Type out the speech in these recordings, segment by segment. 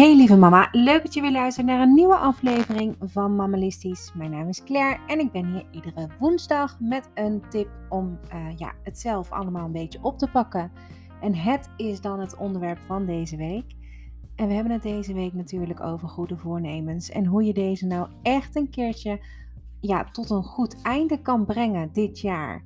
Hey lieve mama, leuk dat je weer luistert naar een nieuwe aflevering van Mammalistisch. Mijn naam is Claire en ik ben hier iedere woensdag met een tip om uh, ja, het zelf allemaal een beetje op te pakken. En het is dan het onderwerp van deze week. En we hebben het deze week natuurlijk over goede voornemens en hoe je deze nou echt een keertje ja, tot een goed einde kan brengen dit jaar.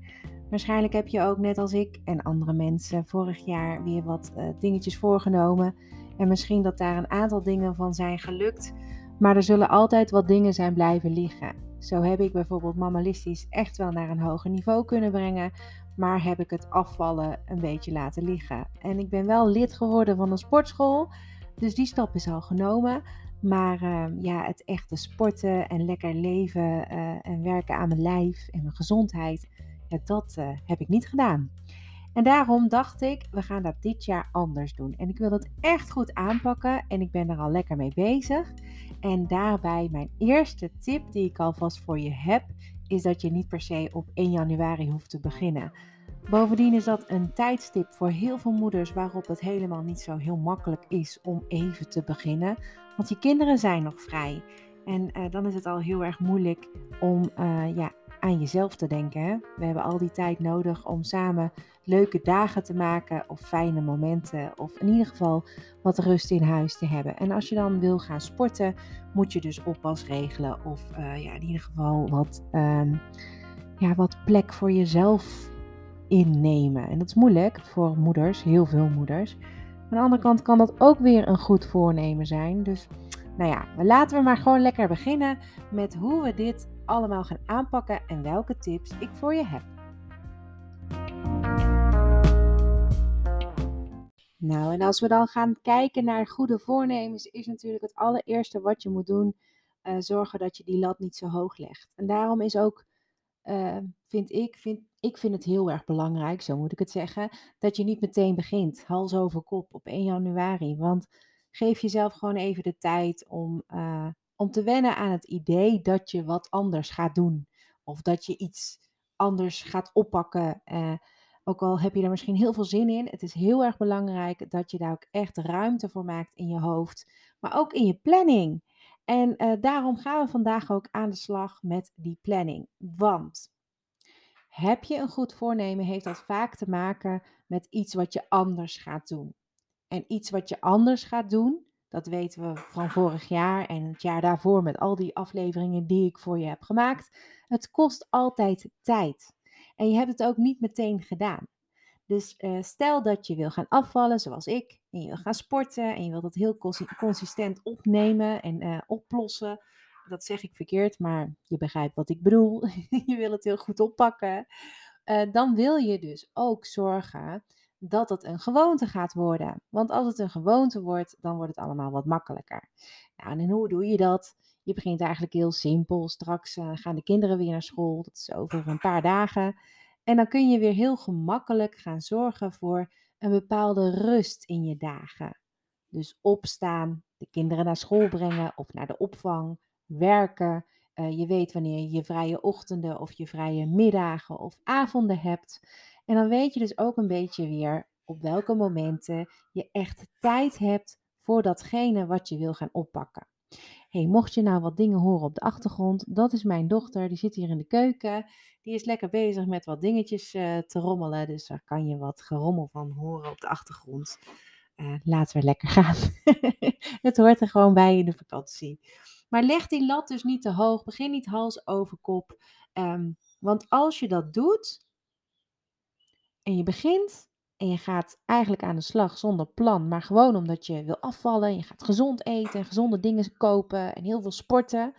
Waarschijnlijk heb je ook net als ik en andere mensen vorig jaar weer wat uh, dingetjes voorgenomen en misschien dat daar een aantal dingen van zijn gelukt, maar er zullen altijd wat dingen zijn blijven liggen. Zo heb ik bijvoorbeeld mammalistisch echt wel naar een hoger niveau kunnen brengen, maar heb ik het afvallen een beetje laten liggen. En ik ben wel lid geworden van een sportschool, dus die stap is al genomen. Maar uh, ja, het echte sporten en lekker leven uh, en werken aan mijn lijf en mijn gezondheid, dat uh, heb ik niet gedaan. En daarom dacht ik, we gaan dat dit jaar anders doen. En ik wil het echt goed aanpakken en ik ben er al lekker mee bezig. En daarbij mijn eerste tip die ik alvast voor je heb, is dat je niet per se op 1 januari hoeft te beginnen. Bovendien is dat een tijdstip voor heel veel moeders waarop het helemaal niet zo heel makkelijk is om even te beginnen. Want je kinderen zijn nog vrij. En uh, dan is het al heel erg moeilijk om uh, ja, aan jezelf te denken. Hè? We hebben al die tijd nodig om samen leuke dagen te maken of fijne momenten of in ieder geval wat rust in huis te hebben. En als je dan wil gaan sporten, moet je dus oppas regelen of uh, ja, in ieder geval wat, um, ja, wat plek voor jezelf innemen. En dat is moeilijk voor moeders, heel veel moeders. Aan de andere kant kan dat ook weer een goed voornemen zijn. Dus nou ja, laten we maar gewoon lekker beginnen met hoe we dit allemaal gaan aanpakken en welke tips ik voor je heb. Nou, en als we dan gaan kijken naar goede voornemens, is natuurlijk het allereerste wat je moet doen, uh, zorgen dat je die lat niet zo hoog legt. En daarom is ook, uh, vind ik, vind, ik vind het heel erg belangrijk, zo moet ik het zeggen, dat je niet meteen begint, hals over kop op 1 januari. Want geef jezelf gewoon even de tijd om, uh, om te wennen aan het idee dat je wat anders gaat doen. Of dat je iets anders gaat oppakken. Uh, ook al heb je er misschien heel veel zin in, het is heel erg belangrijk dat je daar ook echt ruimte voor maakt in je hoofd, maar ook in je planning. En uh, daarom gaan we vandaag ook aan de slag met die planning. Want heb je een goed voornemen, heeft dat vaak te maken met iets wat je anders gaat doen. En iets wat je anders gaat doen, dat weten we van vorig jaar en het jaar daarvoor met al die afleveringen die ik voor je heb gemaakt. Het kost altijd tijd. En je hebt het ook niet meteen gedaan. Dus uh, stel dat je wil gaan afvallen, zoals ik, en je wil gaan sporten en je wilt dat heel consistent opnemen en uh, oplossen. Dat zeg ik verkeerd, maar je begrijpt wat ik bedoel. je wil het heel goed oppakken. Uh, dan wil je dus ook zorgen dat het een gewoonte gaat worden. Want als het een gewoonte wordt, dan wordt het allemaal wat makkelijker. Nou, en hoe doe je dat? Je begint eigenlijk heel simpel. Straks uh, gaan de kinderen weer naar school. Dat is over een paar dagen. En dan kun je weer heel gemakkelijk gaan zorgen voor een bepaalde rust in je dagen. Dus opstaan, de kinderen naar school brengen of naar de opvang, werken. Uh, je weet wanneer je je vrije ochtenden of je vrije middagen of avonden hebt. En dan weet je dus ook een beetje weer op welke momenten je echt tijd hebt voor datgene wat je wil gaan oppakken. Hey, mocht je nou wat dingen horen op de achtergrond, dat is mijn dochter. Die zit hier in de keuken. Die is lekker bezig met wat dingetjes uh, te rommelen. Dus daar kan je wat gerommel van horen op de achtergrond. Uh, laten we lekker gaan. het hoort er gewoon bij in de vakantie. Maar leg die lat dus niet te hoog. Begin niet hals over kop. Um, want als je dat doet, en je begint en je gaat eigenlijk aan de slag zonder plan, maar gewoon omdat je wil afvallen. En je gaat gezond eten en gezonde dingen kopen en heel veel sporten.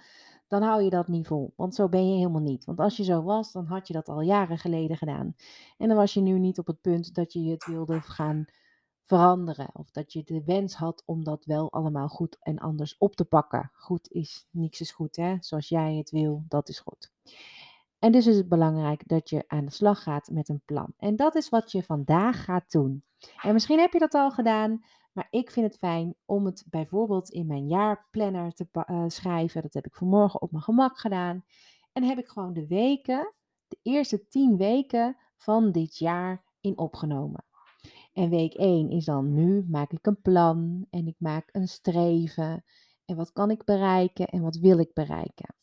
Dan hou je dat niet vol. Want zo ben je helemaal niet. Want als je zo was, dan had je dat al jaren geleden gedaan. En dan was je nu niet op het punt dat je het wilde gaan veranderen. Of dat je de wens had om dat wel allemaal goed en anders op te pakken. Goed is, niks is goed hè. Zoals jij het wil, dat is goed. En dus is het belangrijk dat je aan de slag gaat met een plan. En dat is wat je vandaag gaat doen. En misschien heb je dat al gedaan, maar ik vind het fijn om het bijvoorbeeld in mijn jaarplanner te uh, schrijven. Dat heb ik vanmorgen op mijn gemak gedaan. En heb ik gewoon de weken, de eerste tien weken van dit jaar in opgenomen. En week 1 is dan nu maak ik een plan en ik maak een streven. En wat kan ik bereiken en wat wil ik bereiken?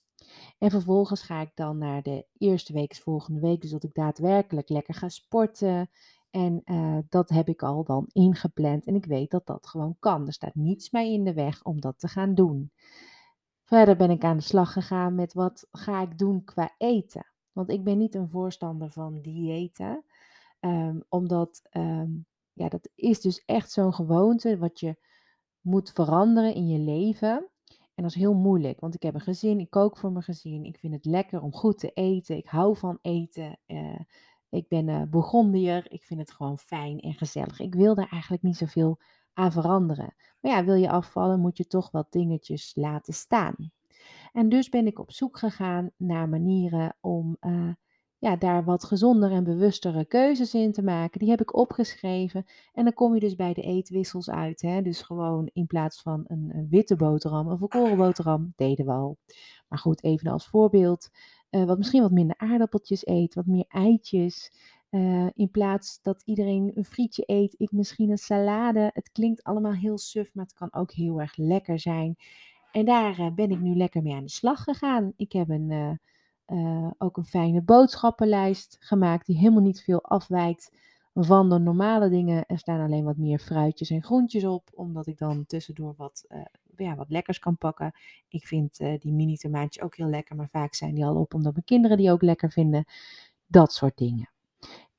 En vervolgens ga ik dan naar de eerste week, volgende week, dus ik daadwerkelijk lekker ga sporten. En eh, dat heb ik al dan ingepland en ik weet dat dat gewoon kan. Er staat niets mij in de weg om dat te gaan doen. Verder ben ik aan de slag gegaan met wat ga ik doen qua eten. Want ik ben niet een voorstander van diëten. Ehm, omdat ehm, ja, dat is dus echt zo'n gewoonte wat je moet veranderen in je leven. Dat is heel moeilijk, want ik heb een gezin, ik kook voor mijn gezin, ik vind het lekker om goed te eten, ik hou van eten. Uh, ik ben uh, Bourgondier, ik vind het gewoon fijn en gezellig. Ik wil daar eigenlijk niet zoveel aan veranderen. Maar ja, wil je afvallen, moet je toch wat dingetjes laten staan. En dus ben ik op zoek gegaan naar manieren om uh, ja, daar wat gezonder en bewustere keuzes in te maken. Die heb ik opgeschreven. En dan kom je dus bij de eetwissels uit. Hè? Dus gewoon in plaats van een, witte boterham, een volkoren boterham, deden we al. Maar goed, even als voorbeeld. Uh, wat misschien wat minder aardappeltjes eet, wat meer eitjes. Uh, in plaats dat iedereen een frietje eet, ik misschien een salade. Het klinkt allemaal heel suf, maar het kan ook heel erg lekker zijn. En daar uh, ben ik nu lekker mee aan de slag gegaan. Ik heb een uh, ook een fijne boodschappenlijst gemaakt die helemaal niet veel afwijkt van de normale dingen. Er staan alleen wat meer fruitjes en groentjes op, omdat ik dan tussendoor wat, uh, ja, wat lekkers kan pakken. Ik vind uh, die mini tomaatjes ook heel lekker, maar vaak zijn die al op omdat mijn kinderen die ook lekker vinden. Dat soort dingen.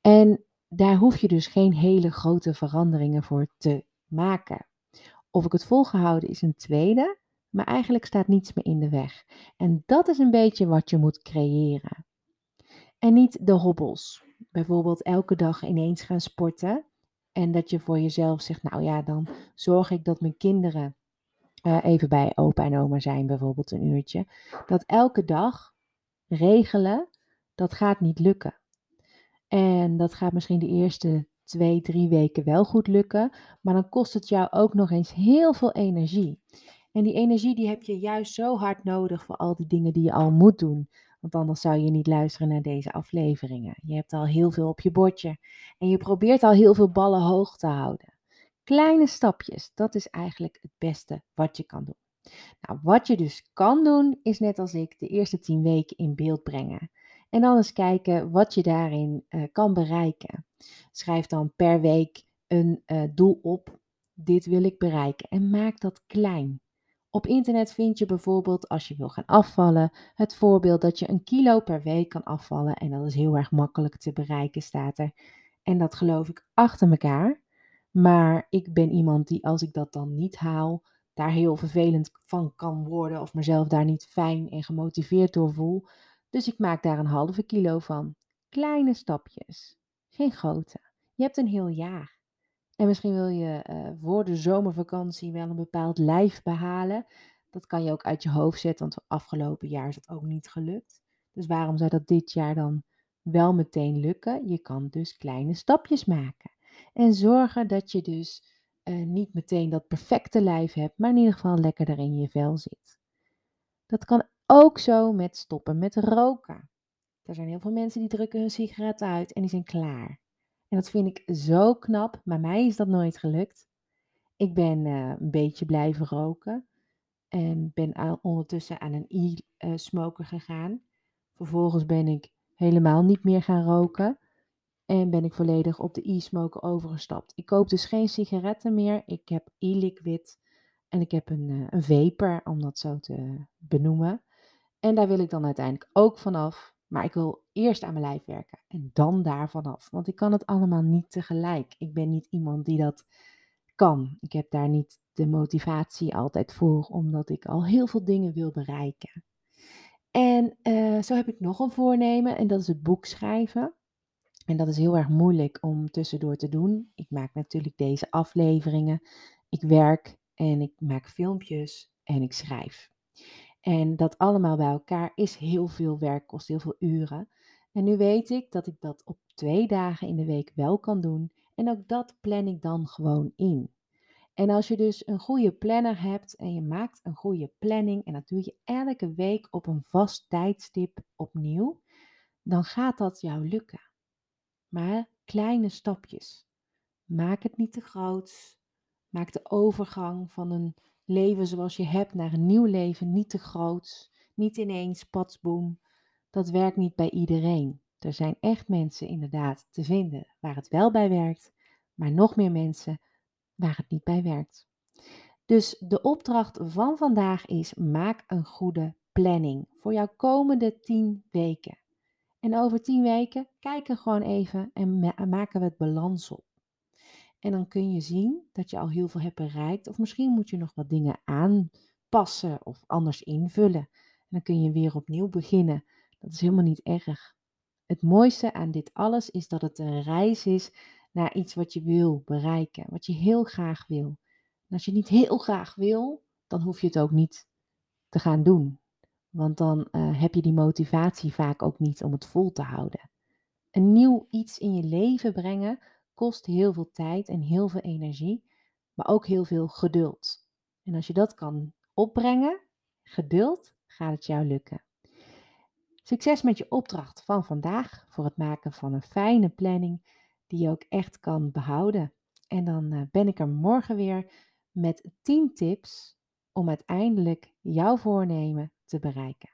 En daar hoef je dus geen hele grote veranderingen voor te maken. Of ik het volgehouden is een tweede maar eigenlijk staat niets meer in de weg. En dat is een beetje wat je moet creëren. En niet de hobbels. Bijvoorbeeld elke dag ineens gaan sporten. En dat je voor jezelf zegt, nou ja, dan zorg ik dat mijn kinderen uh, even bij opa en oma zijn, bijvoorbeeld een uurtje. Dat elke dag regelen, dat gaat niet lukken. En dat gaat misschien de eerste twee, drie weken wel goed lukken. Maar dan kost het jou ook nog eens heel veel energie. En die energie die heb je juist zo hard nodig voor al die dingen die je al moet doen. Want anders zou je niet luisteren naar deze afleveringen. Je hebt al heel veel op je bordje en je probeert al heel veel ballen hoog te houden. Kleine stapjes, dat is eigenlijk het beste wat je kan doen. Nou, wat je dus kan doen, is net als ik de eerste 10 weken in beeld brengen. En dan eens kijken wat je daarin uh, kan bereiken. Schrijf dan per week een uh, doel op. Dit wil ik bereiken. En maak dat klein. Op internet vind je bijvoorbeeld, als je wil gaan afvallen, het voorbeeld dat je een kilo per week kan afvallen. En dat is heel erg makkelijk te bereiken, staat er. En dat geloof ik achter elkaar. Maar ik ben iemand die, als ik dat dan niet haal, daar heel vervelend van kan worden. Of mezelf daar niet fijn en gemotiveerd door voel. Dus ik maak daar een halve kilo van. Kleine stapjes, geen grote. Je hebt een heel jaar. En misschien wil je uh, voor de zomervakantie wel een bepaald lijf behalen. Dat kan je ook uit je hoofd zetten, want afgelopen jaar is dat ook niet gelukt. Dus waarom zou dat dit jaar dan wel meteen lukken? Je kan dus kleine stapjes maken. En zorgen dat je dus uh, niet meteen dat perfecte lijf hebt, maar in ieder geval lekker er in je vel zit. Dat kan ook zo met stoppen met roken. Er zijn heel veel mensen die drukken hun sigaretten uit en die zijn klaar. En dat vind ik zo knap, maar mij is dat nooit gelukt. Ik ben uh, een beetje blijven roken en ben ondertussen aan een e-smoker gegaan. Vervolgens ben ik helemaal niet meer gaan roken en ben ik volledig op de e-smoker overgestapt. Ik koop dus geen sigaretten meer. Ik heb e-liquid en ik heb een, uh, een vapor, om dat zo te benoemen. En daar wil ik dan uiteindelijk ook vanaf. Maar ik wil eerst aan mijn lijf werken en dan daarvan af. Want ik kan het allemaal niet tegelijk. Ik ben niet iemand die dat kan. Ik heb daar niet de motivatie altijd voor, omdat ik al heel veel dingen wil bereiken. En uh, zo heb ik nog een voornemen en dat is het boek schrijven. En dat is heel erg moeilijk om tussendoor te doen. Ik maak natuurlijk deze afleveringen. Ik werk en ik maak filmpjes en ik schrijf. En dat allemaal bij elkaar is heel veel werk, kost heel veel uren. En nu weet ik dat ik dat op twee dagen in de week wel kan doen. En ook dat plan ik dan gewoon in. En als je dus een goede planner hebt en je maakt een goede planning en dat doe je elke week op een vast tijdstip opnieuw, dan gaat dat jou lukken. Maar kleine stapjes. Maak het niet te groot. Maak de overgang van een leven zoals je hebt naar een nieuw leven niet te groot. Niet ineens patsboom. Dat werkt niet bij iedereen. Er zijn echt mensen inderdaad te vinden waar het wel bij werkt, maar nog meer mensen waar het niet bij werkt. Dus de opdracht van vandaag is: maak een goede planning voor jouw komende 10 weken. En over 10 weken kijken gewoon even en maken we het balans op. En dan kun je zien dat je al heel veel hebt bereikt. Of misschien moet je nog wat dingen aanpassen of anders invullen. En dan kun je weer opnieuw beginnen. Dat is helemaal niet erg. Het mooiste aan dit alles is dat het een reis is naar iets wat je wil bereiken, wat je heel graag wil. En als je niet heel graag wil, dan hoef je het ook niet te gaan doen. Want dan uh, heb je die motivatie vaak ook niet om het vol te houden. Een nieuw iets in je leven brengen kost heel veel tijd en heel veel energie, maar ook heel veel geduld. En als je dat kan opbrengen, geduld, gaat het jou lukken. Succes met je opdracht van vandaag voor het maken van een fijne planning die je ook echt kan behouden. En dan eh, ben ik er morgen weer met 10 tips om uiteindelijk jouw voornemen te bereiken.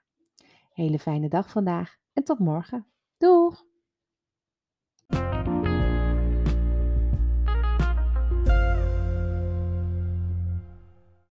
Hele fijne dag vandaag en tot morgen. Doeg!